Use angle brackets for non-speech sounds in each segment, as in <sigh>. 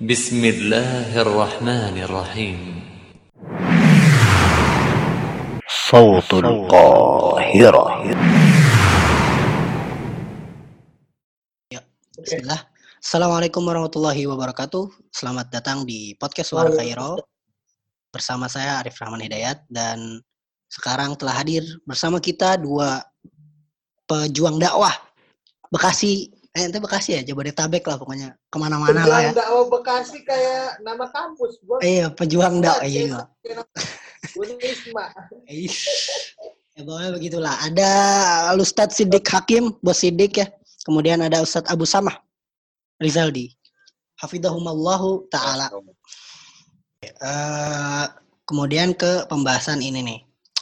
بسم الله الرحمن الرحيم صوت القاهرة Bismillah. Assalamualaikum warahmatullahi wabarakatuh. Selamat datang di podcast Suara Kairo. Bersama saya Arif Rahman Hidayat dan sekarang telah hadir bersama kita dua pejuang dakwah Bekasi. Eh, ente Bekasi ya, Jabodetabek lah pokoknya. Ke mana-mana lah ya. Pejuang dakwah Bekasi kayak nama kampus, bos. Iya, pejuang dakwah. Iya, iya. <laughs> Ya pokoknya begitulah. Ada Ustadz Sidik Hakim, Bos Sidik ya. Kemudian ada Ustadz Abu Samah Rizaldi. Hafizahumallahu ta'ala. Eh, kemudian ke pembahasan ini nih.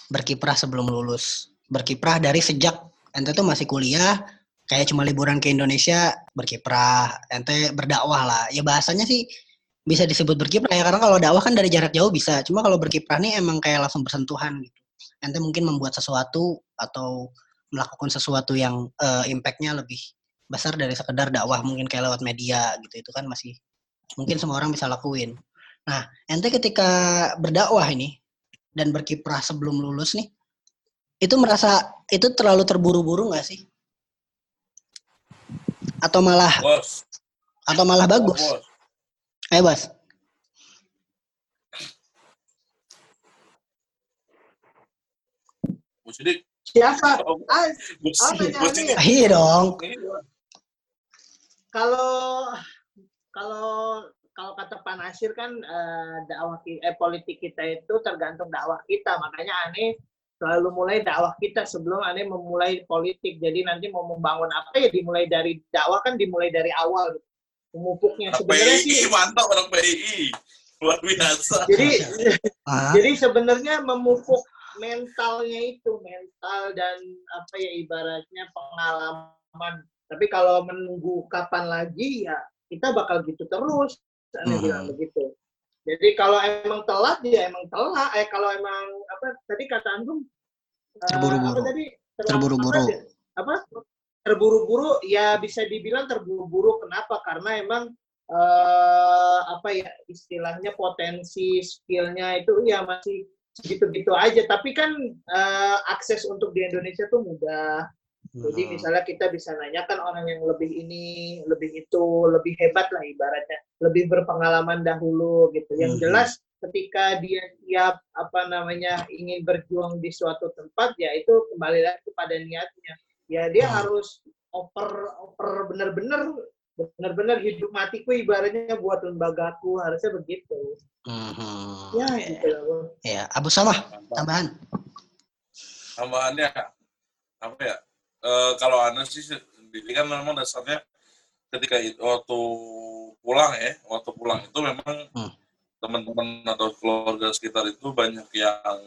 Berkiprah sebelum lulus. Berkiprah dari sejak ente tuh masih kuliah, kayak cuma liburan ke Indonesia, berkiprah. Ente berdakwah lah. Ya bahasanya sih bisa disebut berkiprah ya karena kalau dakwah kan dari jarak jauh bisa. Cuma kalau berkiprah nih emang kayak langsung bersentuhan gitu. Ente mungkin membuat sesuatu atau melakukan sesuatu yang eh, impact-nya lebih besar dari sekedar dakwah mungkin kayak lewat media gitu itu kan masih mungkin semua orang bisa lakuin. Nah, ente ketika berdakwah ini dan berkiprah sebelum lulus nih, itu merasa itu terlalu terburu-buru nggak sih? Atau malah Bos, atau malah bagus? bos. Ayo, Bos. Sidik. Siapa? Oh, Ah, Sidik. Bu nih. Sidik. Iya dong. kalau kalau kalau kata Pak Nasir kan eh, dakwah eh, politik kita itu tergantung dakwah kita. Makanya aneh selalu mulai dakwah kita sebelum aneh memulai politik. Jadi nanti mau membangun apa ya dimulai dari dakwah kan dimulai dari awal. gitu. Memupuknya sebenarnya PII, sih. mantap orang PII. Luar biasa. Jadi Ah, Jadi sebenarnya memupuk mentalnya itu mental dan apa ya ibaratnya pengalaman. Tapi kalau menunggu kapan lagi ya kita bakal gitu terus. Saya Hmm. bilang begitu. Jadi kalau emang telat ya emang telat. Eh kalau emang apa tadi kata Antum eh, Terburu-buru. Terburu-buru. apa ya? Apa? Terburu-buru ya bisa dibilang terburu-buru kenapa? Karena emang eh apa ya istilahnya potensi skillnya itu ya masih segitu-gitu aja tapi kan eh, akses untuk di Indonesia tuh mudah jadi hmm. misalnya kita bisa nanyakan orang yang lebih ini lebih itu lebih hebat lah ibaratnya lebih berpengalaman dahulu gitu yang Mhm. jelas ketika dia siap apa namanya ingin berjuang di suatu tempat ya itu kembali lagi kepada niatnya ya dia Hmm. harus oper oper bener-bener bener-bener hidup matiku ibaratnya buat lembagaku harusnya begitu Mhm. ya gitu. Ya, Abu Mantap. tambahan. Tambahannya apa ya? Eh, kalau anda sih sendiri kan memang dasarnya ketika itu, waktu pulang ya, waktu pulang itu memang Hmm. teman-teman atau keluarga sekitar itu banyak yang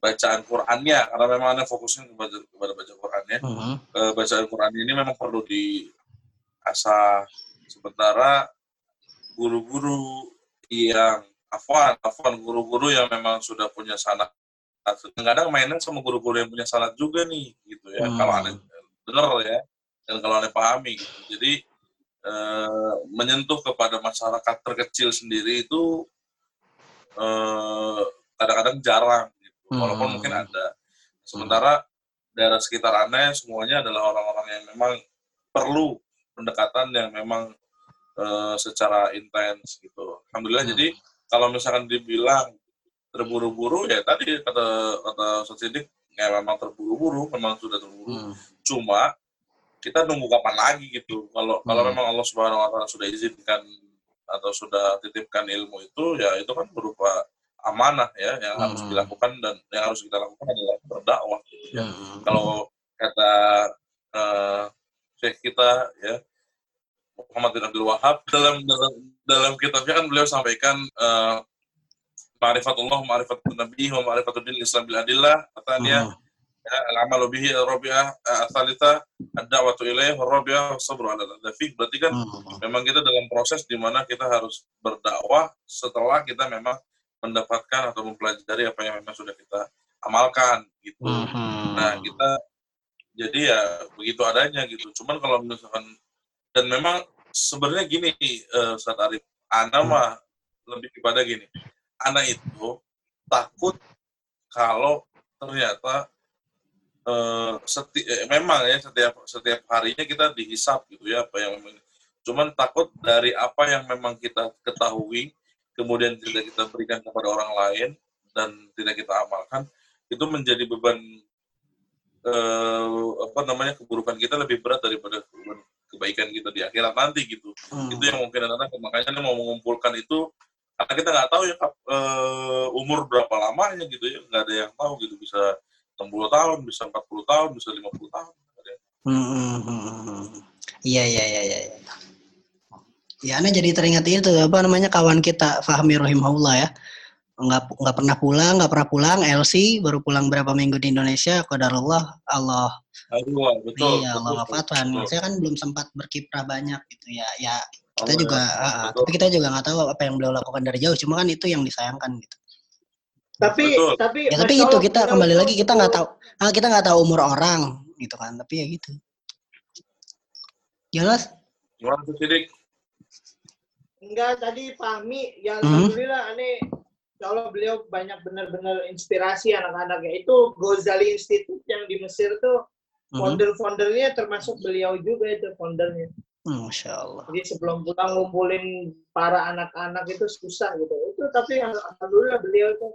bacaan Qurannya karena memang anda fokusnya kepada, kepada baca Qurannya. Mhm. eh, bacaan Quran ini memang perlu diasah. Sementara guru-guru yang afwan, afwan guru-guru yang memang sudah punya sanat. Kadang-kadang mainnya sama guru-guru yang punya sanat juga nih, gitu ya. Hmm. Kalau aneh bener ya, dan kalau aneh pahami gitu. Jadi eh, menyentuh kepada masyarakat terkecil sendiri itu eh, kadang-kadang jarang, gitu. Walaupun Hmm. mungkin ada. Sementara daerah sekitar aneh semuanya adalah orang-orang yang memang perlu pendekatan yang memang eh, secara intens gitu. Alhamdulillah Hmm. jadi kalau misalkan dibilang terburu-buru ya tadi kata kata Ustaz Sidik ya memang terburu-buru, memang sudah terburu. Hmm. Cuma kita nunggu kapan lagi gitu. Kalau kalau Hmm. memang Allah Subhanahu wa taala sudah izinkan atau sudah titipkan ilmu itu ya itu kan berupa amanah ya yang harus Hmm. dilakukan dan yang harus kita lakukan adalah berdakwah gitu ya Mhm. kalau kata eh Syekh kita ya Muhammad bin Abdul Wahab <laughs> dalam dalam dalam kitabnya kan beliau sampaikan eh ma'rifatullah ma'rifatun nabi wa ma'rifatud din islam bil adillah Mhm. ya, al-amalu bihi rabi'ah asalita ad-da'watu ilaih wa rabi'ah sabru ala dzafih berarti kan memang kita dalam proses di mana kita harus berdakwah setelah kita memang mendapatkan atau mempelajari apa yang memang sudah kita amalkan gitu. Nah, kita jadi ya begitu adanya gitu. Cuman kalau misalkan dan memang sebenarnya gini eh Ustaz Arif, Ana Hmm. mah lebih kepada gini. Ana itu takut kalau ternyata eh, seti- eh, memang ya setiap setiap harinya kita dihisap gitu ya apa yang memang cuman takut dari apa yang memang kita ketahui kemudian tidak kita berikan kepada orang lain dan tidak kita amalkan itu menjadi beban eh, apa namanya keburukan kita lebih berat daripada kebaikan kita di akhirat nanti gitu Hmm. itu yang mungkin anak-anak makanya mau mengumpulkan itu karena kita nggak tahu ya eh, umur berapa lamanya gitu ya nggak ada yang tahu gitu bisa 60 tahun bisa 40 tahun bisa 50 tahun Hmm, hmm, hmm, hmm. Iya, iya, iya, iya. Ya, Ana jadi teringat itu apa namanya kawan kita Fahmi Rahimahullah ya. Nggak nggak pernah pulang, nggak pernah pulang. LC baru pulang berapa minggu di Indonesia. Qadarullah Allah Aduh, wah, betul iya Allah betul, wafatkan. betul. Saya kan belum sempat berkiprah banyak gitu ya. Ya kita juga, ya, ah, ah, betul. tapi kita juga nggak tahu apa yang beliau lakukan dari jauh. Cuma kan itu yang disayangkan gitu. Tapi Betul. tapi Ya tapi itu kita kembali lagi kita nggak tahu, ah, kita nggak tahu umur orang gitu kan. Tapi ya gitu. Jelas? gimana tuh Sidik? Enggak, tadi Fahmi, ya Hmm. Alhamdulillah aneh kalau beliau banyak benar-benar inspirasi anak-anaknya. Itu Ghazali Institute yang di Mesir tuh Mhm. founder-foundernya termasuk beliau juga itu foundernya. Masya Allah. Jadi sebelum pulang ngumpulin para anak-anak itu susah gitu. Itu tapi alhamdulillah beliau itu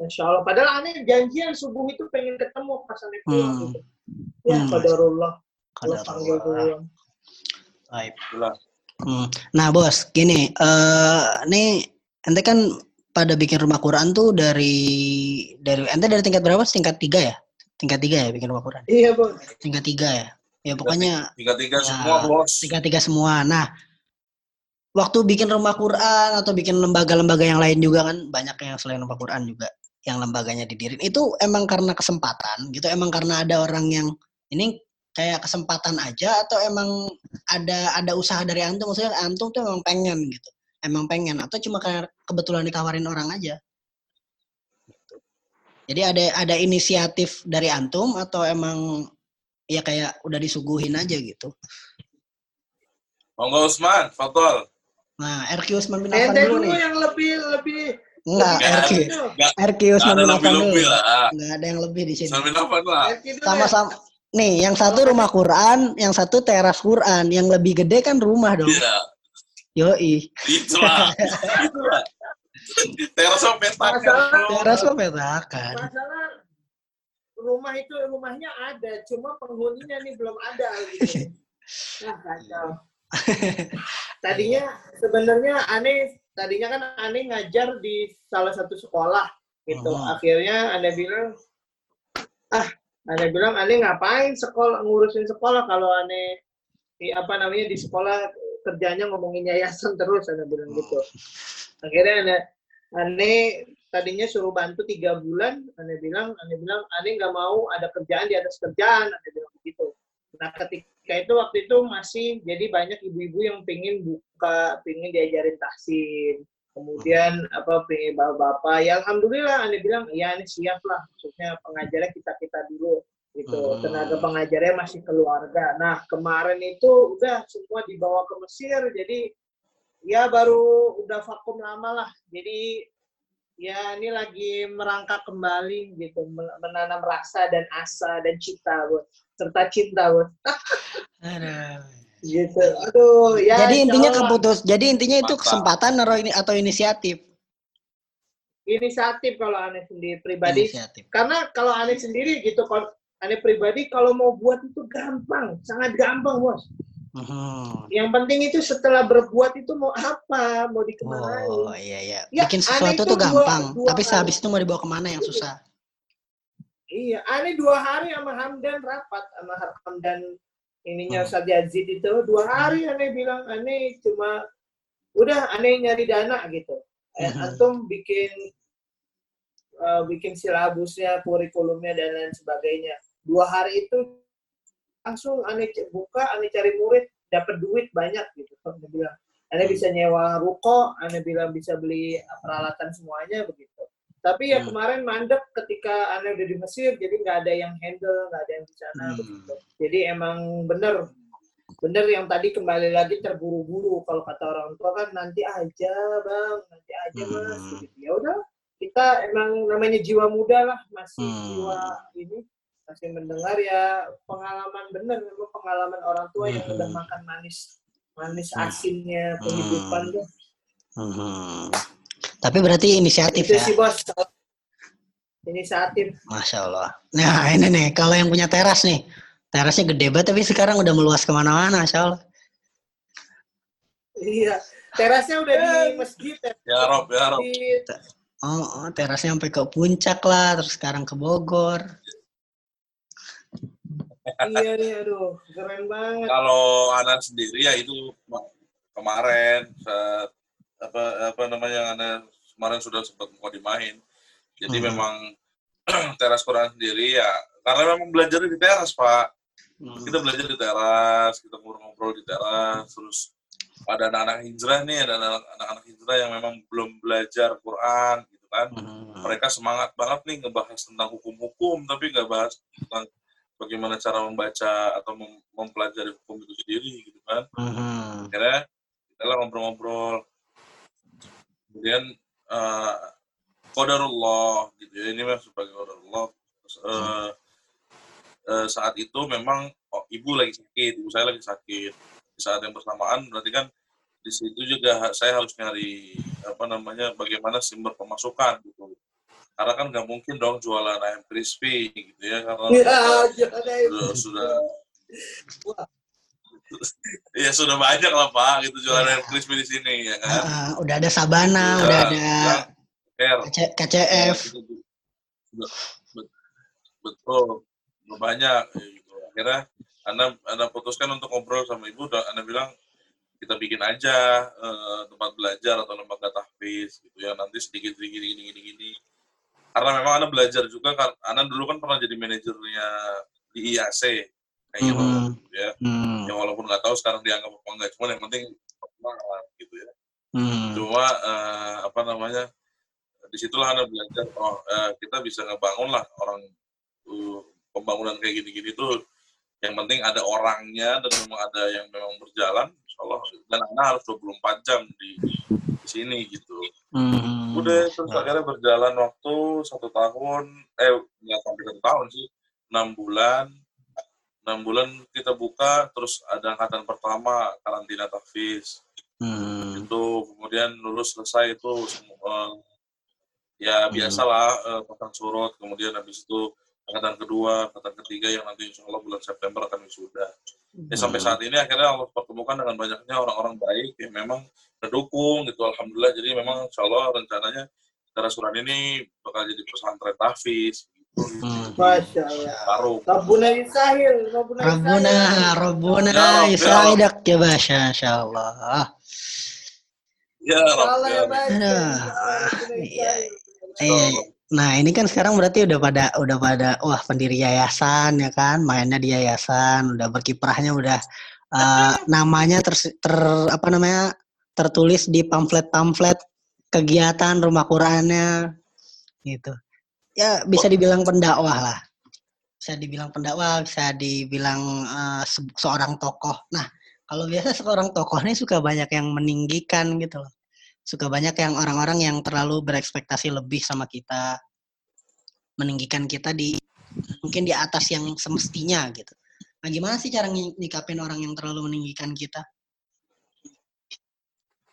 Masya Allah. Padahal aneh janjian subuh itu pengen ketemu pas aneh pulang Hmm. gitu. Ya, Hmm. Qadarullah. beliau. Baik. Hmm. Nah, bos, gini, eh nih ente kan pada bikin rumah Quran tuh dari dari ente dari tingkat berapa? Tingkat tiga ya? Tingkat tiga ya bikin rumah Quran? Iya, Bang. Tingkat tiga ya? Ya pokoknya tiga-tiga Ya, semua bos. tingkat tiga semua. Nah, waktu bikin rumah Quran atau bikin lembaga-lembaga yang lain juga kan banyak yang selain rumah Quran juga yang lembaganya didirin itu emang karena kesempatan gitu emang karena ada orang yang ini kayak kesempatan aja atau emang ada ada usaha dari antum? Maksudnya antum tuh emang pengen gitu emang pengen atau cuma kayak kebetulan ditawarin orang aja? Jadi ada ada inisiatif dari antum atau emang ya kayak udah disuguhin aja gitu Monggo Usman Fadol Nah, RQ Usman bin Affan Ente dulu dulu nih. yang lebih lebih Enggak, Nggak RQ. RQ Usman bin Affan dulu. Enggak ada yang lebih di sini. Usman bin Affan lah dulu ya. Sama-sama. Nih, yang satu rumah Quran, yang satu teras Quran, yang lebih gede kan rumah dong. iya Yoi. itulah <laughs> itulah teras petakan. Teras petakan. Itu rumahnya ada, cuma penghuninya nih belum ada gitu. Nah, kacau. <laughs> Tadinya sebenarnya aneh, tadinya kan aneh ngajar di salah satu sekolah gitu. Akhirnya aneh bilang, ah, aneh bilang aneh ngapain sekolah ngurusin sekolah kalau aneh di apa namanya di sekolah kerjanya ngomongin yayasan terus aneh bilang gitu. Akhirnya aneh aneh tadinya suruh bantu tiga bulan, aneh bilang, aneh bilang, aneh nggak mau ada kerjaan di atas kerjaan, aneh bilang begitu. Nah ketika itu waktu itu masih jadi banyak ibu-ibu yang pengen buka, pengen diajarin tahsin, kemudian apa pengen bapak-bapak. Ya alhamdulillah, aneh bilang, ya aneh siap lah, maksudnya pengajarnya kita kita dulu gitu. Hmm. Tenaga pengajarnya masih keluarga. Nah kemarin itu udah semua dibawa ke Mesir, jadi ya baru udah vakum lama lah. Jadi ya ini lagi merangkak kembali gitu, men- menanam rasa dan asa dan cita, buat serta cinta, buat Aduh. gitu. Aduh, ya. Jadi intinya Allah keputus. Jadi intinya itu kesempatan atau ini atau inisiatif. inisiatif kalau aneh sendiri pribadi. Inisiatif. Karena kalau aneh sendiri gitu, kalau aneh pribadi kalau mau buat itu gampang, sangat gampang, bos. Mhm. Yang penting itu setelah berbuat itu mau apa, mau dikemanain. Oh iya iya. Ya, Bikin aneh sesuatu itu tuh dua- gampang, dua tapi kali. sehabis itu mau dibawa ke mana yang susah. Iya, aneh dua hari sama Hamdan rapat sama Hamdan ininya Hmm. Ustaz Yazid itu dua hari aneh bilang aneh cuma udah aneh nyari dana gitu. Eh, Mhm. antum bikin eh, bikin silabusnya, kurikulumnya dan lain sebagainya. Dua hari itu langsung aneh c- buka, aneh cari murid, dapat duit banyak gitu. Aneh bilang, aneh bisa nyewa ruko, aneh bilang bisa beli peralatan semuanya begitu. Tapi ya Hmm. kemarin mandek ketika aneh udah di Mesir, jadi nggak ada yang handle, nggak ada yang di sana Hmm. begitu. Jadi emang bener bener yang tadi kembali lagi terburu-buru kalau kata orang tua kan nanti aja bang nanti aja mas Hmm. gitu ya udah kita emang namanya jiwa muda lah masih Hmm. jiwa ini masih mendengar ya pengalaman bener memang pengalaman orang tua yang Hmm. udah makan manis manis Hmm. asinnya kehidupan Hmm. tuh Mhm. Tapi berarti inisiatif itu ya. sih bos inisiatif Masya Allah. Nah ini nih, kalau yang punya teras nih, terasnya gede banget tapi sekarang udah meluas ke mana-mana, Masya Allah. iya terasnya udah di masjid ya. Ya Rob, ya Rob. Oh, oh, terasnya sampai ke puncak lah, terus sekarang ke Bogor. Iya nih aduh keren banget Kalau Ana sendiri ya itu kemarin saat apa apa namanya yang Ana kemarin sudah sempat mau dimain. Jadi Hmm. memang <clears throat> teras Quran sendiri ya karena memang belajar di teras Pak. Hmm. Kita belajar di teras, kita ngobrol-ngobrol di teras, terus ada anak-anak hijrah nih, ada anak- anak-anak hijrah yang memang belum belajar Quran gitu kan. Hmm. Mereka semangat banget nih ngebahas tentang hukum-hukum, tapi nggak bahas tentang bagaimana cara membaca atau mem- mempelajari hukum itu sendiri gitu kan. Mhm. Akhirnya kita lah ngobrol-ngobrol. Kemudian eh qadarullah gitu ya, ini memang sebagai qadarullah. Terus, eh, eh, saat itu memang oh, ibu lagi sakit, ibu saya lagi sakit. Di saat yang bersamaan berarti kan di situ juga saya harus nyari apa namanya bagaimana sumber pemasukan gitu. Karena kan nggak mungkin dong jualan ayam crispy gitu ya karena jangan sudah sudah. Ya sudah banyak lah pak gitu jualan ayam crispy di sini ya kan? Ah, udah ada Sabana, Sudah, udah ada. KC- KCF. Betul. Banyak ya gitu. Akhirnya anda anda putuskan untuk ngobrol sama ibu dan anda bilang kita bikin aja eh, tempat belajar atau lembaga tahfiz gitu ya. Nanti sedikit sedikit gini gini gini karena memang anda belajar juga kan anda dulu kan pernah jadi manajernya di IAC kayak gitu Mhm. ya Hmm. ya walaupun nggak tahu sekarang dianggap apa enggak cuman yang penting pengalaman gitu ya Hmm. cuma eh, apa namanya di situlah anda belajar oh eh, kita bisa ngebangun lah orang uh, pembangunan kayak gini-gini tuh yang penting ada orangnya dan memang ada yang memang berjalan insya Allah dan anda harus 24 jam di, di sini gitu Hmm. udah terus akhirnya berjalan waktu satu tahun eh nggak sampai satu tahun sih enam bulan enam bulan kita buka terus ada angkatan pertama karantina tahfiz Hmm. itu kemudian lulus selesai itu semua ya Hmm. biasalah eh, pasang surut kemudian habis itu angkatan kedua angkatan ketiga yang nanti insya Allah bulan September akan wisuda ya sampai saat ini akhirnya Allah pertemukan dengan banyaknya orang-orang baik yang memang mendukung gitu alhamdulillah jadi memang insya Allah rencananya Teras Suran ini bakal jadi pesantren tahfiz gitu. Hmm. Masya Allah. Rabbuna Yusahil, Rabbuna Rabbuna. Rabbuna, Ya Rob, ya Isaidak ya Basya, Insya Allah. ya Salah ya ya, Iya. Nah ini kan sekarang berarti udah pada udah pada wah pendiri yayasan ya kan, mainnya di yayasan, udah berkiprahnya udah eh, <laughs> namanya ter, ter apa namanya tertulis di pamflet-pamflet kegiatan rumah Qurannya gitu. Ya bisa dibilang pendakwah lah. Bisa dibilang pendakwah, bisa dibilang se- seorang tokoh. Nah, kalau biasa seorang tokoh ini suka banyak yang meninggikan gitu loh suka banyak yang orang-orang yang terlalu berekspektasi lebih sama kita meninggikan kita di mungkin di atas yang semestinya gitu. Nah gimana sih cara nyi- nyikapin orang yang terlalu meninggikan kita?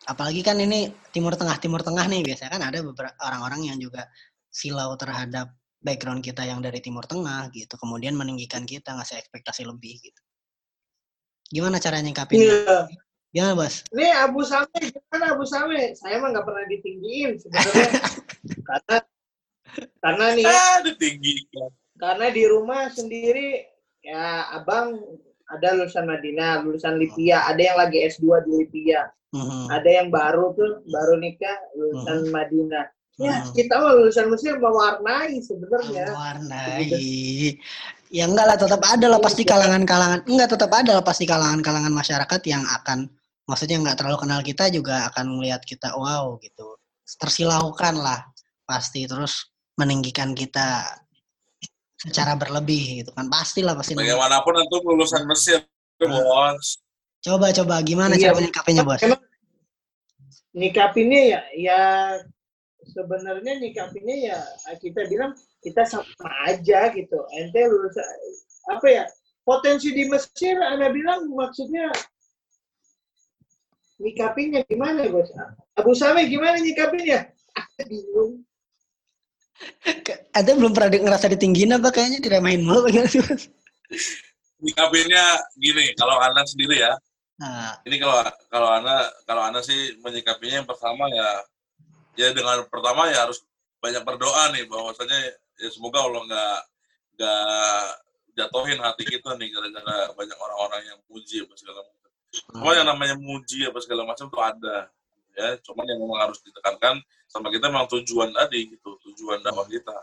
Apalagi kan ini timur tengah timur tengah nih biasanya kan ada beberapa orang-orang yang juga silau terhadap background kita yang dari timur tengah gitu kemudian meninggikan kita ngasih ekspektasi lebih gitu. Gimana cara nyikapinnya? Iya. Gimana bos Nih Abu Same, gimana Abu Same? Saya mah nggak pernah ditinggiin sebenarnya. <laughs> karena karena nih ah ditinggikan karena di rumah sendiri ya abang ada lulusan Madinah, lulusan Lipia, ada yang lagi S2 di Lipia, Mhm. ada yang baru tuh baru nikah lulusan Madinah. Ya Mhm. kita mah lulusan Mesir mewarnai sebenarnya. mewarnai ya enggak lah tetap ada lah pasti kalangan-kalangan enggak tetap ada lah pasti kalangan-kalangan masyarakat yang akan maksudnya nggak terlalu kenal kita juga akan melihat kita wow gitu tersilaukan lah pasti terus meninggikan kita secara berlebih gitu kan pastilah pasti bagaimanapun itu lulusan Mesir bos Coba coba gimana Iya. cara menyikapinya bos? Nyikapinnya ya ya sebenarnya nyikapinnya ya kita bilang kita sama aja gitu. Ente lulus apa ya? Potensi di Mesir Anda bilang maksudnya nyikapinnya gimana, Bos? Abu Same gimana nyikapinnya? Aku bingung. Anda belum pernah di- ngerasa ditinggiin apa kayaknya diremehin mulu bagaimana sih bos? Nyikapinnya gini, kalau anak sendiri ya, Nah, ini kalau kalau anak kalau anak sih menyikapinya yang pertama ya ya dengan pertama ya harus banyak berdoa nih bahwasanya ya semoga Allah nggak nggak jatuhin hati kita nih gara-gara banyak orang-orang yang apa segala macam. Cuma yang namanya muji apa segala macam tuh ada ya, cuman yang memang harus ditekankan sama kita memang tujuan tadi gitu, tujuan dakwah kita.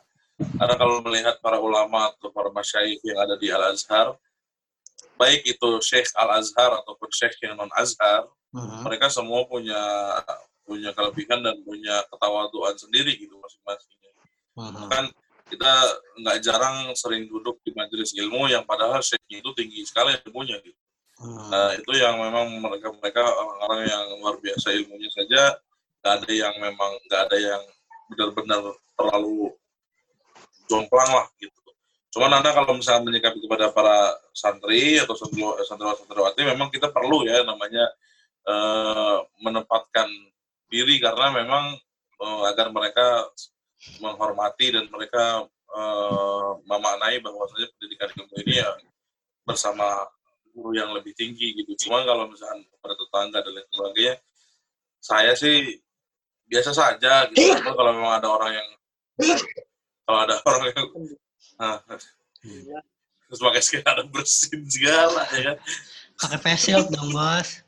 Karena kalau melihat para ulama atau para masyaikh yang ada di Al Azhar, baik itu Syekh Al Azhar ataupun Syekh yang non Azhar, mhm. mereka semua punya punya kelebihan dan punya ketawaduan sendiri gitu masing-masing. Mhm. Kan kita nggak jarang sering duduk di majelis ilmu yang padahal Syekhnya itu tinggi sekali ilmunya gitu. Nah itu yang memang mereka mereka orang-orang yang luar biasa ilmunya saja nggak ada yang memang nggak ada yang benar-benar terlalu jomplang lah gitu. Cuman anda kalau misalnya menyikapi kepada para santri atau santri- santriwati santriwati memang kita perlu ya namanya eh, menempatkan diri karena memang eh, agar mereka menghormati dan mereka eh, memaknai bahwasanya pendidikan ilmu ini ya bersama guru yang lebih tinggi gitu. Cuma kalau misalkan pada tetangga dan lain sebagainya, saya sih biasa saja gitu. Cuma kalau memang ada orang yang kalau ada <laughs> orang yang nah, terus pakai skena bersin segala ya kan. Pakai face shield dong bos.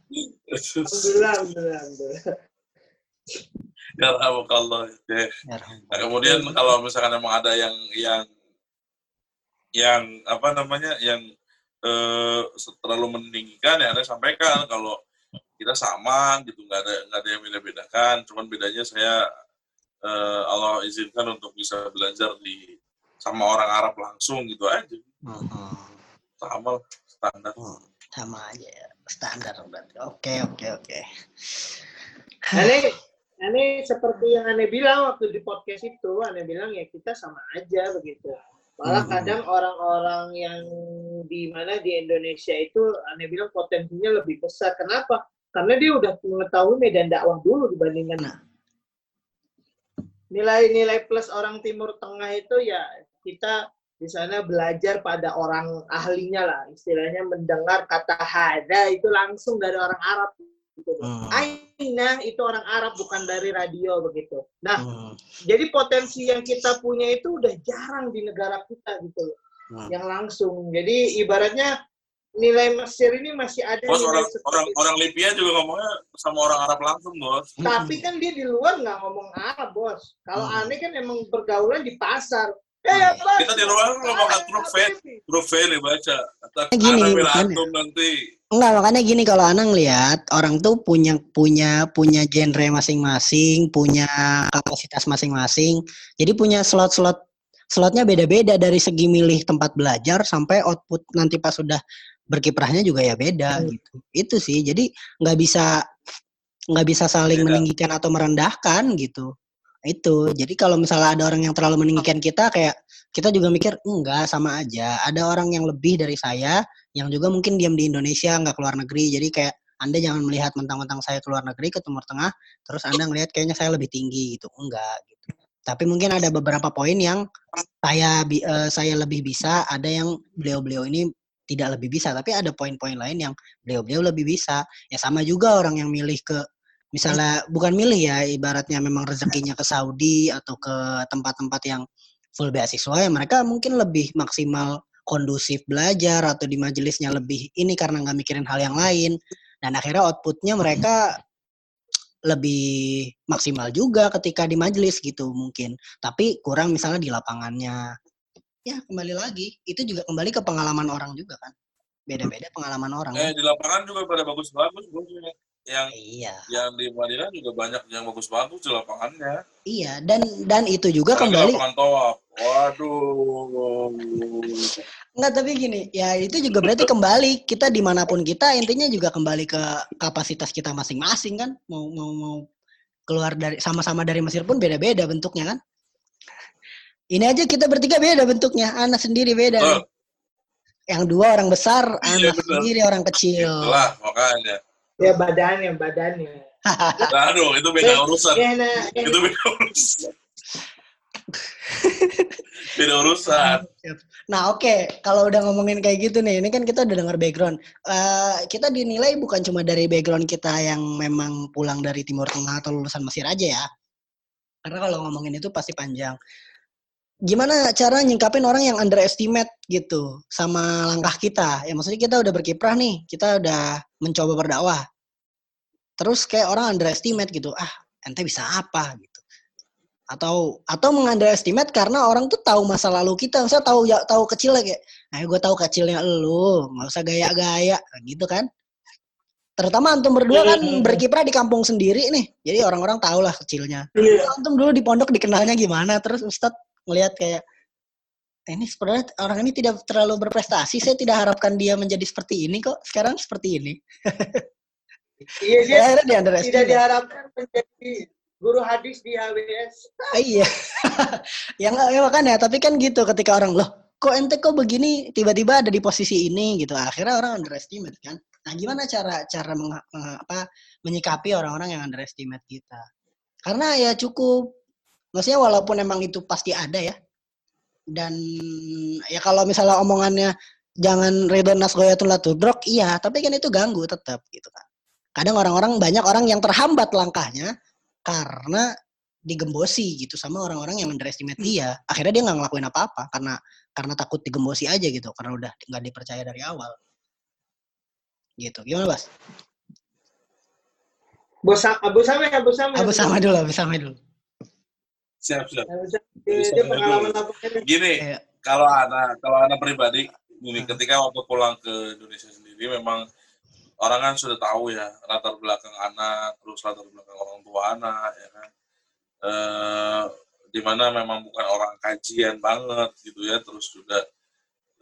Alhamdulillah, alhamdulillah. ya Allah ya. Nah, kemudian kalau misalkan emang ada yang yang yang apa namanya yang eh, terlalu meninggikan ya anda sampaikan kalau kita sama gitu nggak ada nggak ada yang beda bedakan cuman bedanya saya eh, Allah izinkan untuk bisa belajar di sama orang Arab langsung gitu aja Mhm. sama standar Hmm, Sama aja ya. Standar berarti. Oke oke oke. Aneh, aneh seperti yang aneh bilang waktu di podcast itu, aneh bilang ya kita sama aja begitu. Malah Hmm. kadang orang-orang yang di mana di Indonesia itu aneh bilang potensinya lebih besar. Kenapa? Karena dia udah mengetahui medan dakwah dulu dibandingkan Nah. nilai-nilai plus orang Timur Tengah itu ya kita di sana belajar pada orang ahlinya lah istilahnya mendengar kata hada itu langsung dari orang Arab Aina itu orang Arab bukan dari radio begitu. Nah, Hmm. jadi potensi yang kita punya itu udah jarang di negara kita gitu loh. Hmm. Yang langsung. Jadi ibaratnya nilai Mesir ini masih ada bos orang orang orang Libya juga ngomongnya sama orang Arab langsung bos tapi kan dia di luar nggak ngomong Arab, Bos. Kalau Hmm. aneh kan emang pergaulan di pasar. Eh, Hmm. apa? kita di luar ngomong V nih baca Gini, makanya. antum nanti Enggak, makanya gini kalau Anang lihat orang tuh punya punya punya genre masing-masing, punya kapasitas masing-masing. Jadi punya slot-slot slotnya beda-beda dari segi milih tempat belajar sampai output nanti pas sudah berkiprahnya juga ya beda Hmm. gitu. Itu sih. Jadi nggak bisa nggak bisa saling Beda. meninggikan atau merendahkan gitu. Itu. Jadi kalau misalnya ada orang yang terlalu meninggikan kita kayak kita juga mikir enggak sama aja. Ada orang yang lebih dari saya yang juga mungkin diam di Indonesia nggak keluar negeri. Jadi kayak anda jangan melihat mentang-mentang saya keluar negeri ke Timur Tengah terus anda ngelihat kayaknya saya lebih tinggi gitu. Enggak gitu. Tapi mungkin ada beberapa poin yang saya eh, saya lebih bisa. Ada yang beliau-beliau ini tidak lebih bisa tapi ada poin-poin lain yang beliau-beliau lebih bisa. Ya sama juga orang yang milih ke misalnya bukan milih ya ibaratnya memang rezekinya ke Saudi atau ke tempat-tempat yang full beasiswa ya mereka mungkin lebih maksimal kondusif belajar atau di majelisnya lebih ini karena nggak mikirin hal yang lain. Dan akhirnya outputnya mereka lebih maksimal juga ketika di majelis gitu mungkin. Tapi kurang misalnya di lapangannya. Ya kembali lagi itu juga kembali ke pengalaman orang juga kan. Beda-beda pengalaman orang eh kan? di lapangan juga pada bagus-bagus yang iya yang di Madinah juga banyak yang bagus-bagus di lapangannya iya dan dan itu juga Apalagi kembali lapangan tawaf waduh Enggak, tapi gini, ya itu juga berarti kembali kita di mana pun kita intinya juga kembali ke kapasitas kita masing-masing kan. Mau mau mau keluar dari sama-sama dari Mesir pun beda-beda bentuknya kan. Ini aja kita bertiga beda bentuknya, anak sendiri beda. Nih. Yang dua orang besar, Iya, anak bener. sendiri orang kecil. Itulah makanya. Ya badannya, badannya. <laughs> Aduh, itu beda urusan. Ya, nah, ya, Itu beda urusan. beda urusan. Nah oke, kalau udah ngomongin kayak gitu nih, ini kan kita udah dengar background. Eh, kita dinilai bukan cuma dari background kita yang memang pulang dari Timur Tengah atau lulusan Mesir aja ya. Karena kalau ngomongin itu pasti panjang. Gimana cara nyingkapin orang yang underestimate gitu sama langkah kita? Ya maksudnya kita udah berkiprah nih, kita udah mencoba berdakwah. Terus kayak orang underestimate gitu, ah ente bisa apa gitu atau atau mengunderestimate karena orang tuh tahu masa lalu kita misalnya tahu ya tahu kecilnya kayak eh gue tahu kecilnya lu nggak usah gaya-gaya gitu kan terutama antum berdua kan Hmm. berkiprah di kampung sendiri nih jadi orang-orang tahu lah kecilnya Iya. antum dulu di pondok dikenalnya gimana terus ustadz ngelihat kayak "Eh, ini sebenarnya orang ini tidak terlalu berprestasi saya tidak harapkan dia menjadi seperti ini kok sekarang seperti ini <laughs> Iya, dia akhirnya di tidak diharapkan menjadi guru hadis di HBS. Ah, iya. <laughs> ya enggak ya makanya, tapi kan gitu ketika orang loh, kok ente kok begini tiba-tiba ada di posisi ini gitu. Akhirnya orang underestimate kan. Nah, gimana cara cara meng- meng- apa menyikapi orang-orang yang underestimate kita? Karena ya cukup maksudnya walaupun emang itu pasti ada ya. Dan ya kalau misalnya omongannya jangan ridho nas goyatun la tudrok, iya, tapi kan itu ganggu tetap gitu kan. Kadang orang-orang banyak orang yang terhambat langkahnya karena digembosi gitu sama orang-orang yang underestimate dia. Akhirnya dia nggak ngelakuin apa-apa karena karena takut digembosi aja gitu, karena udah nggak dipercaya dari awal. Gitu. Gimana, Bas? Bos Abu Sameh, Abu Sameh. Abu sama dulu, Abu sama dulu. Siap, siap. Dia, dia pengalaman apa? Gini, Iya. kalau anak kalau anak pribadi ini Hmm. ketika waktu pulang ke Indonesia sendiri memang orang kan sudah tahu ya latar belakang anak terus latar belakang orang tua anak ya kan eh di mana memang bukan orang kajian banget gitu ya terus juga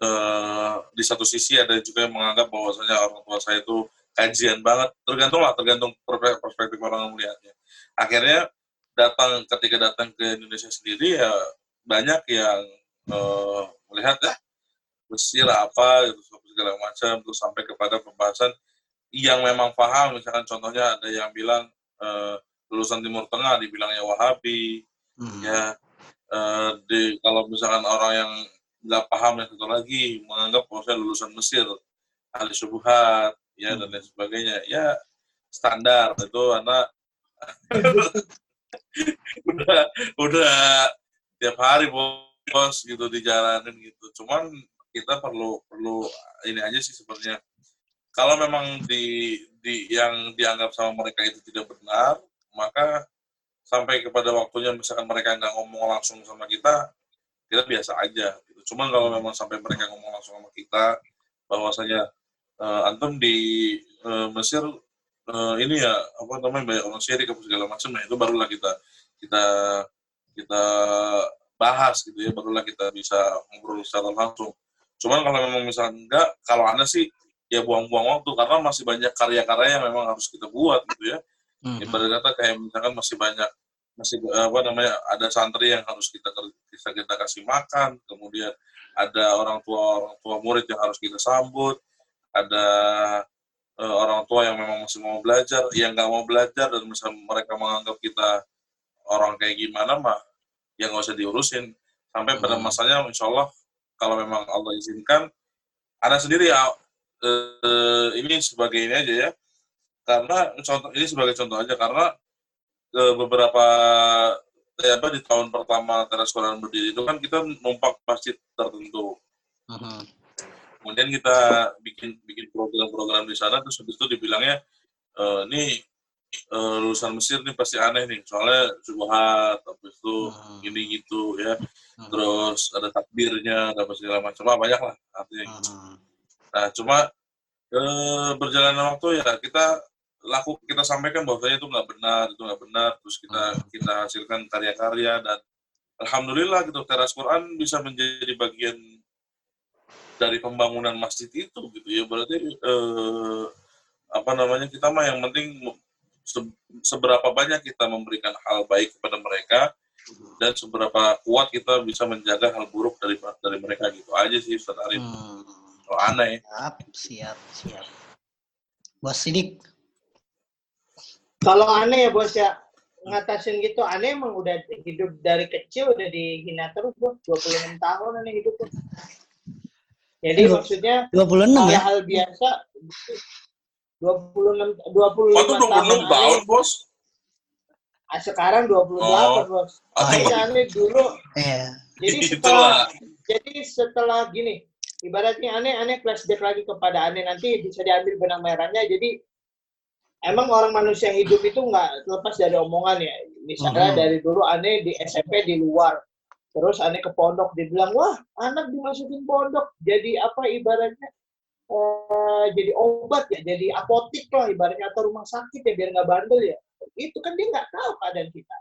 eh di satu sisi ada juga yang menganggap bahwasanya orang tua saya itu kajian banget tergantung lah tergantung perspektif orang melihatnya akhirnya datang ketika datang ke Indonesia sendiri ya banyak yang eh, melihat ya Mesir apa gitu segala macam terus sampai kepada pembahasan yang memang paham misalkan contohnya ada yang bilang eh, lulusan Timur Tengah dibilangnya Wahabi Hmm. ya eh, di kalau misalkan orang yang nggak paham yang satu lagi menganggap bahwa saya lulusan Mesir ahli subuhat ya dan lain sebagainya ya standar itu anak <laughs> udah udah tiap hari bos gitu dijalanin gitu cuman kita perlu perlu ini aja sih sebenarnya kalau memang di di yang dianggap sama mereka itu tidak benar maka sampai kepada waktunya misalkan mereka nggak ngomong langsung sama kita kita biasa aja gitu. cuman kalau memang sampai mereka ngomong langsung sama kita bahwasanya eh, antum di eh, Mesir eh, ini ya apa namanya banyak orang syirik apa segala macam nah itu barulah kita kita kita bahas gitu ya barulah kita bisa ngobrol secara langsung cuman kalau memang misalnya enggak kalau anda sih ya buang-buang waktu karena masih banyak karya-karya yang memang harus kita buat gitu ya Hmm. ibarat kata kayak misalkan masih banyak masih apa namanya ada santri yang harus kita kita kita kasih makan kemudian ada orang tua orang tua murid yang harus kita sambut ada eh, orang tua yang memang masih mau belajar yang nggak mau belajar dan misalnya mereka menganggap kita orang kayak gimana mah ya nggak usah diurusin sampai pada Hmm. masanya insya Allah kalau memang Allah izinkan ada sendiri ya eh, ini sebagai ini aja ya karena contoh ini sebagai contoh aja karena eh, beberapa eh, apa di tahun pertama teras Quran berdiri itu kan kita numpak masjid tertentu. Kemudian kita bikin bikin program-program di sana terus habis itu dibilangnya eh, ini eh, lulusan Mesir nih pasti aneh nih soalnya subhat habis itu Hmm. ini gitu ya Hmm. terus ada takbirnya ada segala macam ah, banyak lah artinya gitu. Mhm. Nah, cuma eh, berjalannya waktu ya kita laku kita sampaikan bahwasanya itu nggak benar, itu nggak benar. Terus kita kita hasilkan karya-karya dan alhamdulillah gitu teras Quran bisa menjadi bagian dari pembangunan masjid itu gitu ya berarti eh, apa namanya kita mah yang penting se- seberapa banyak kita memberikan hal baik kepada mereka dan seberapa kuat kita bisa menjaga hal buruk dari dari mereka gitu aja sih Ustaz Arif. Hmm. Kalau aneh Siap, siap, siap. Bos Sidik, Kalau aneh ya bos ya ngatasin gitu aneh emang udah hidup dari kecil udah dihina terus bos 26 tahun aneh hidup bos. Jadi Aduh. maksudnya 26 ya? hal-hal biasa 26 25 Waktu 26 tahun tahun, bos. ah, sekarang 28 Oh. bos. Oh, iya. aneh dulu Iya. jadi <laughs> Itulah. setelah jadi setelah gini ibaratnya aneh aneh flashback lagi kepada aneh nanti bisa diambil benang merahnya jadi emang orang manusia hidup itu nggak lepas dari omongan ya misalnya Mhm. dari dulu aneh di SMP di luar terus aneh ke pondok dibilang wah anak dimasukin pondok jadi apa ibaratnya eh, jadi obat ya jadi apotik lah ibaratnya atau rumah sakit ya biar nggak bandel ya. Itu kan dia nggak tahu keadaan kita.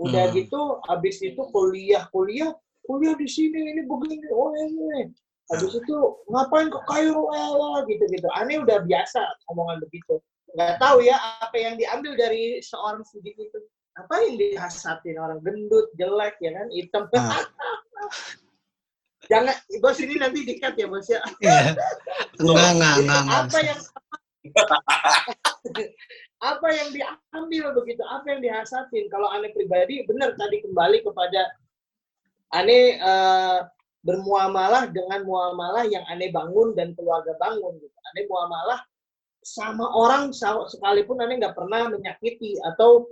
Udah Hmm. gitu habis itu kuliah kuliah kuliah di sini ini begini oh ini habis itu ngapain ke Kairo eh, gitu gitu aneh udah biasa omongan begitu. Nggak tahu ya apa yang diambil dari seorang sidik itu apa yang dihasatin orang gendut jelek ya kan? Hitam. Ah. <laughs> jangan bos ini nanti dikat ya bos ya. Iya. Enggak, enggak, enggak, apa yang <laughs> apa yang diambil begitu? Apa yang dihasatin kalau aneh pribadi benar tadi kembali kepada aneh eh, bermuamalah dengan muamalah yang aneh bangun dan keluarga bangun gitu. Aneh muamalah sama orang sekalipun aneh nggak pernah menyakiti atau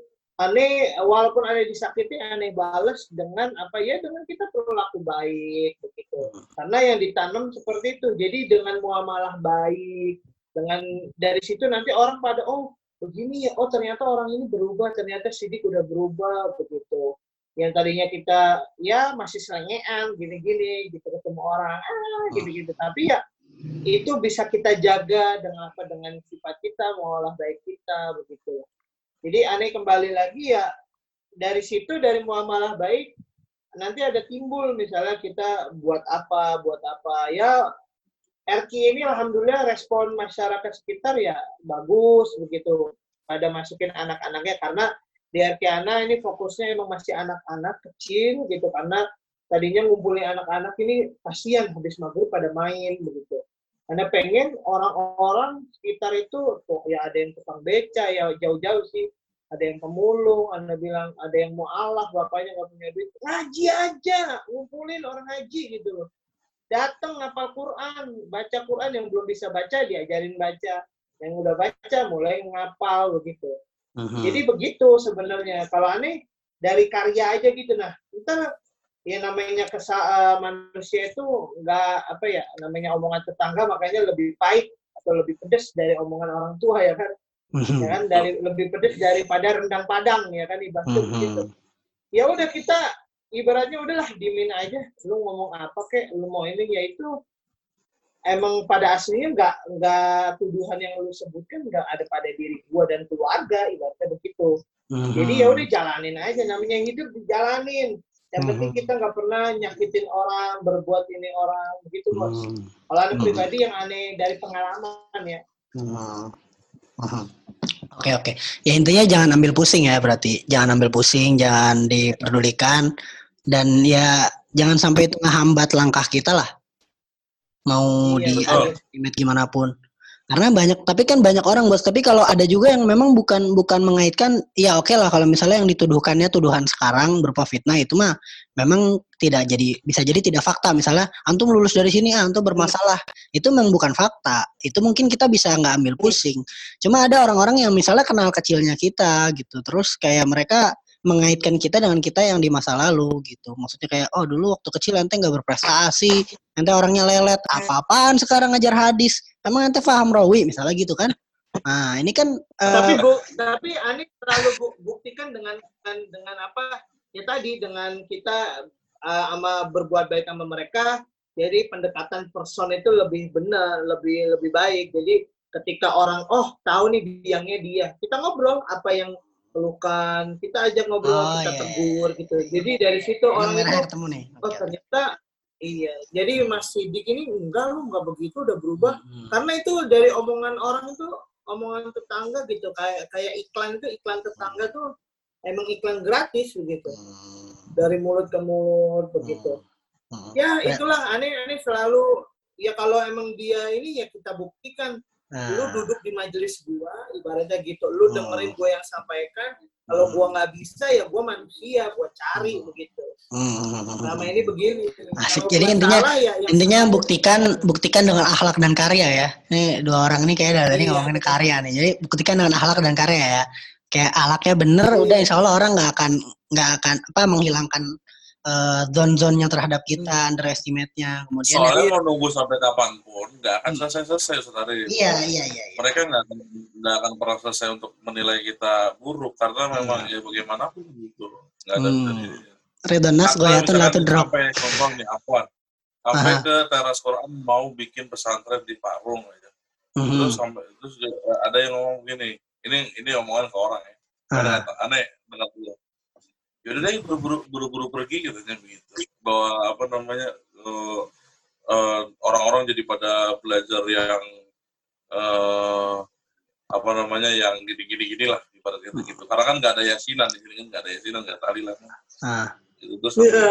aneh walaupun aneh disakiti aneh bales dengan apa ya dengan kita berlaku baik begitu. Karena yang ditanam seperti itu. Jadi dengan muamalah baik dengan dari situ nanti orang pada oh begini ya oh ternyata orang ini berubah ternyata sidik udah berubah begitu. Yang tadinya kita ya masih selengean gini-gini gitu ketemu orang ah gitu-gitu. Tapi ya itu bisa kita jaga dengan apa dengan sifat kita mengolah baik kita begitu jadi aneh kembali lagi ya dari situ dari muamalah baik nanti ada timbul misalnya kita buat apa buat apa ya RQ ini alhamdulillah respon masyarakat sekitar ya bagus begitu pada masukin anak-anaknya karena di RQ Ana ini fokusnya emang masih anak-anak kecil gitu karena tadinya ngumpulin anak-anak ini kasihan habis maghrib pada main begitu. Anda pengen orang-orang sekitar itu tuh ya ada yang tukang beca ya jauh-jauh sih ada yang pemulung, anda bilang ada yang mau Allah, bapaknya nggak punya duit, ngaji aja, ngumpulin orang ngaji gitu loh datang ngapal Quran, baca Quran yang belum bisa baca diajarin baca, yang udah baca mulai ngapal begitu. Mhm. Jadi begitu sebenarnya. Kalau aneh dari karya aja gitu nah. Ntar ya namanya kesa eh, manusia itu nggak apa ya namanya omongan tetangga makanya lebih pahit atau lebih pedes dari omongan orang tua ya kan? Mhm. ya kan? Dari lebih pedes daripada rendang padang ya kan? Ibaratnya Mhm. ya udah kita ibaratnya udahlah dimin aja. Lu ngomong apa kek? Lu mau ini ya itu. Emang pada aslinya nggak nggak tuduhan yang lu sebutkan nggak ada pada diri gua dan keluarga ibaratnya begitu. Mhm. jadi ya udah jalanin aja namanya hidup dijalanin yang penting Mhm. kita nggak pernah nyakitin orang berbuat ini orang begitu bos Mhm. kalau aneh Mhm. pribadi yang aneh dari pengalaman ya. Mhm. Oke oke. Ya intinya jangan ambil pusing ya berarti. Jangan ambil pusing, jangan diperdulikan dan ya jangan sampai itu ngehambat langkah kita lah. Mau Iya, di estimate gimana pun. Karena banyak tapi kan banyak orang bos. Tapi kalau ada juga yang memang bukan bukan mengaitkan ya oke lah kalau misalnya yang dituduhkannya tuduhan sekarang berupa fitnah itu mah memang tidak jadi bisa jadi tidak fakta. Misalnya antum lulus dari sini ah, antum bermasalah. Itu memang bukan fakta. Itu mungkin kita bisa nggak ambil pusing. Cuma ada orang-orang yang misalnya kenal kecilnya kita gitu, terus kayak mereka mengaitkan kita dengan kita yang di masa lalu gitu. Maksudnya kayak, oh dulu waktu kecil ente nggak berprestasi, ente orangnya lelet, apa-apaan sekarang ngajar hadis, emang ente paham rawi misalnya gitu kan? Nah ini kan eh, tapi bu tapi aneh terlalu bu- buktikan dengan dengan dengan apa ya tadi dengan kita uh, sama berbuat baik sama mereka jadi pendekatan person itu lebih benar lebih lebih baik jadi ketika orang oh tahu nih biangnya dia kita ngobrol apa yang pelukan kita ajak ngobrol Oh, kita iya. tegur gitu jadi dari situ benang orang itu ketemu nih. oh Oke. ternyata Iya, jadi Mas Sidik ini enggak lu enggak begitu udah berubah. Hmm. Karena itu dari omongan orang itu, omongan tetangga gitu, kayak kayak iklan itu iklan tetangga tuh emang iklan gratis begitu. Hmm. Dari mulut ke mulut begitu. Hmm. Ya itulah aneh aneh selalu ya kalau emang dia ini ya kita buktikan. Nah, Lu duduk di majelis gua, ibaratnya gitu. Lu Hmm. dengerin gua yang sampaikan. Kalau Hmm. gua nggak bisa ya gua manusia, gua cari Hmm. begitu. hmm. Selama ini begini. Asik. Jadi intinya- salah, ya Intinya buktikan buktikan dengan akhlak dan karya ya. Nih dua orang ini kayak dari Iya. ngomongin karya nih. Jadi buktikan dengan akhlak dan karya ya. Kayak akhlaknya bener, Iya. udah insya Allah orang nggak akan nggak akan apa menghilangkan eh, zone-zonenya terhadap kita, Hmm. underestimate-nya. Kemudian Soalnya ya- mau nunggu sampai kapan pun nggak akan selesai-selesai saudara. iya iya iya. iya. Mereka nggak akan nggak akan pernah selesai untuk menilai kita buruk karena memang Iya. ya bagaimanapun gitu. Nggak ada Hmm. Redonas goyatun misalkan latu drop. Sampai contoh nih Afwan. Sampai ke teras Quran mau bikin pesantren di Parung aja. Mhm. Terus sampai terus ada yang ngomong gini. Ini ini omongan ke orang ya. Ada aneh dengar dulu. Yaudah deh buru-buru buru-buru pergi katanya begitu. Bahwa apa namanya eh, eh, orang-orang jadi pada belajar yang eh, apa namanya yang gini-gini gini lah ibarat gitu gitu. Karena kan nggak ada yasinan di sini kan nggak ada yasinan nggak ada tahlilan. ah. Gitu. Terus Iya.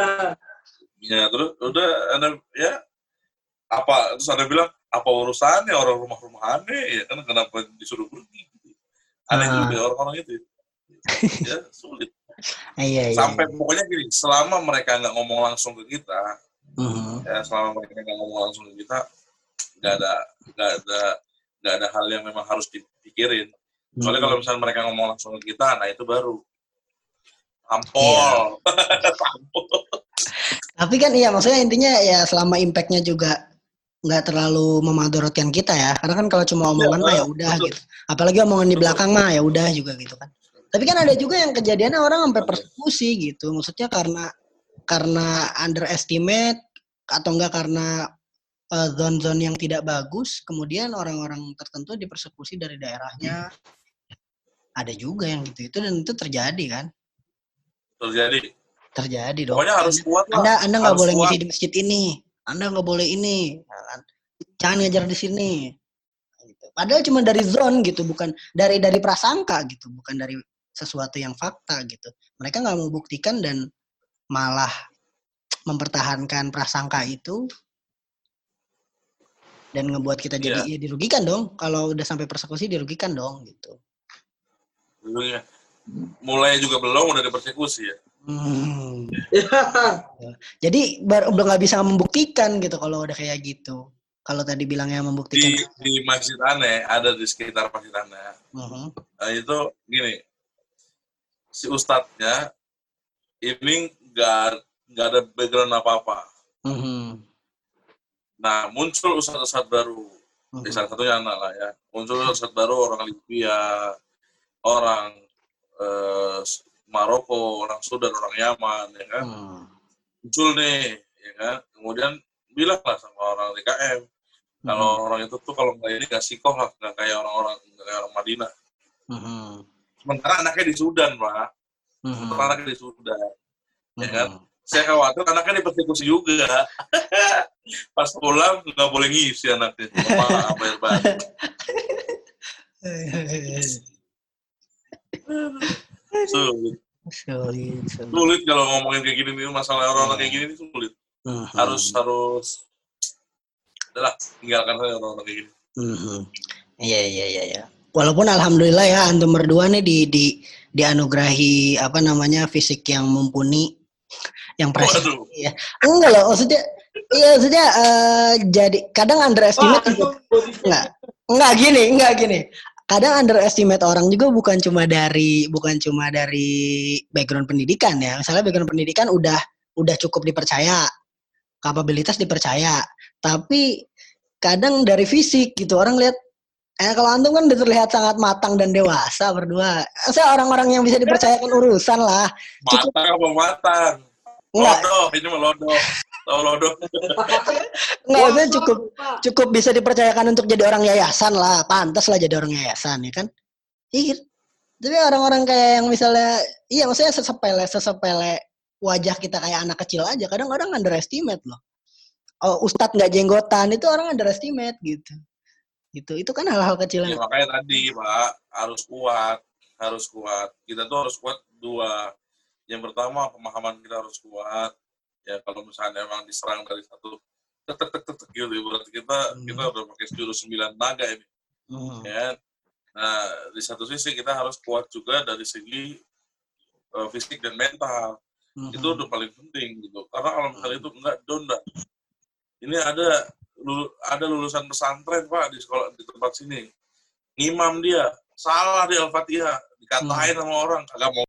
Ya terus udah anda ya apa terus anda bilang apa urusannya orang rumah-rumah aneh ya kan kenapa disuruh pergi aneh Ah. juga orang-orang itu ya sulit Iya iya. sampai pokoknya gini selama mereka nggak ngomong langsung ke kita Mhm. ya selama mereka nggak ngomong langsung ke kita nggak ada nggak ada nggak ada hal yang memang harus dipikirin soalnya Mhm. kalau misalnya mereka ngomong langsung ke kita nah itu baru Iya. ampol <laughs> ampol Tapi kan iya maksudnya intinya ya selama impactnya juga nggak terlalu memadorotkan kita ya. Karena kan kalau cuma omongan mah ya udah gitu. Apalagi omongan di belakang mah ya udah juga gitu kan. Tapi kan ada juga yang kejadiannya orang sampai persekusi gitu. Maksudnya karena karena underestimate atau enggak karena eh, zone-zone yang tidak bagus, kemudian orang-orang tertentu dipersekusi dari daerahnya. Ada juga yang gitu itu dan itu terjadi kan? terjadi Terjadi dong. pokoknya harus kuat lah Anda Anda nggak boleh ngisi di masjid ini. Anda nggak boleh ini. ya kan? Jangan ngajar di sini. Gitu. Padahal cuma dari zone gitu, bukan dari dari prasangka gitu, bukan dari sesuatu yang fakta gitu. Mereka nggak mau buktikan dan malah mempertahankan prasangka itu dan ngebuat kita jadi ya dirugikan dong. Kalau udah sampai persekusi dirugikan dong gitu. Dulu ya. mulai juga belum udah dipersekusi ya Hmm. Jadi baru udah nggak bisa membuktikan gitu kalau udah kayak gitu. Kalau tadi bilangnya di membuktikan. di masjid aneh ada di sekitar masjid aneh Mhm. nah, itu gini si ustadznya ini nggak nggak ada background apa apa Mhm. nah muncul ustadz-ustadz baru Mhm. di salah satunya anak lah ya muncul ustadz baru orang Libya orang eh, Maroko orang Sudan orang Yaman ya kan Hmm. muncul nih ya kan kemudian bilang lah sama orang DKM kalau orang itu tuh kalau nggak ini nggak sikoh lah nggak kayak orang-orang nggak kayak orang Madinah. Sementara anaknya di Sudan pak. Mhm. sementara anaknya di Sudan. Ya kan? Mhm. saya khawatir anaknya dipersekusi juga. <laughs> Pas pulang nggak boleh ngisi anaknya. Apa <laughs> sulit. Sulit, kalau ngomongin kayak gini nih masalah orang-orang kayak gini nih sulit. Harus harus. Adalah tinggalkan saja orang-orang kayak gini. Iya iya iya iya. Walaupun alhamdulillah ya antum berdua nih di di dianugerahi apa namanya fisik yang mumpuni yang presisi. waduh Iya. Enggak loh, maksudnya iya maksudnya eh, jadi kadang underestimate Wah, juga. Enggak. Enggak gini, enggak gini. Kadang underestimate orang juga bukan cuma dari bukan cuma dari background pendidikan ya. Misalnya background pendidikan udah udah cukup dipercaya, kapabilitas dipercaya. Tapi kadang dari fisik gitu orang lihat eh kalau antum kan terlihat sangat matang dan dewasa berdua. Saya orang-orang yang bisa dipercayakan urusan lah. Cukup matang apa matang enggak lodoh ini mah lodoh tahu lodoh enggak Kosong, cukup cukup bisa dipercayakan untuk jadi orang yayasan lah, pantas lah jadi orang yayasan ya kan. Iya. Tapi orang-orang kayak yang misalnya, iya maksudnya sesepele sesepele wajah kita kayak anak kecil aja, kadang-kadang underestimate loh. oh, ustadz nggak jenggotan itu orang underestimate gitu gitu itu kan hal-hal kecil Ya, yang makanya tadi Pak harus kuat, harus kuat. Kita tuh harus kuat dua. Yang pertama pemahaman kita harus kuat. Ya kalau misalnya emang diserang dari satu tek tek tek tek, tek gitu, berarti kita Hmm. kita udah pakai jurus sembilan naga ini. Hmm. Ya. Nah di satu sisi kita harus kuat juga dari segi eh, fisik dan mental. Mhm. Itu udah paling penting gitu. Karena kalau misalnya itu enggak down dah. Ini ada lulu- ada lulusan pesantren Pak di sekolah di tempat sini. Imam dia. Salah di Al-Fatihah, dikatain sama orang. Kagak mau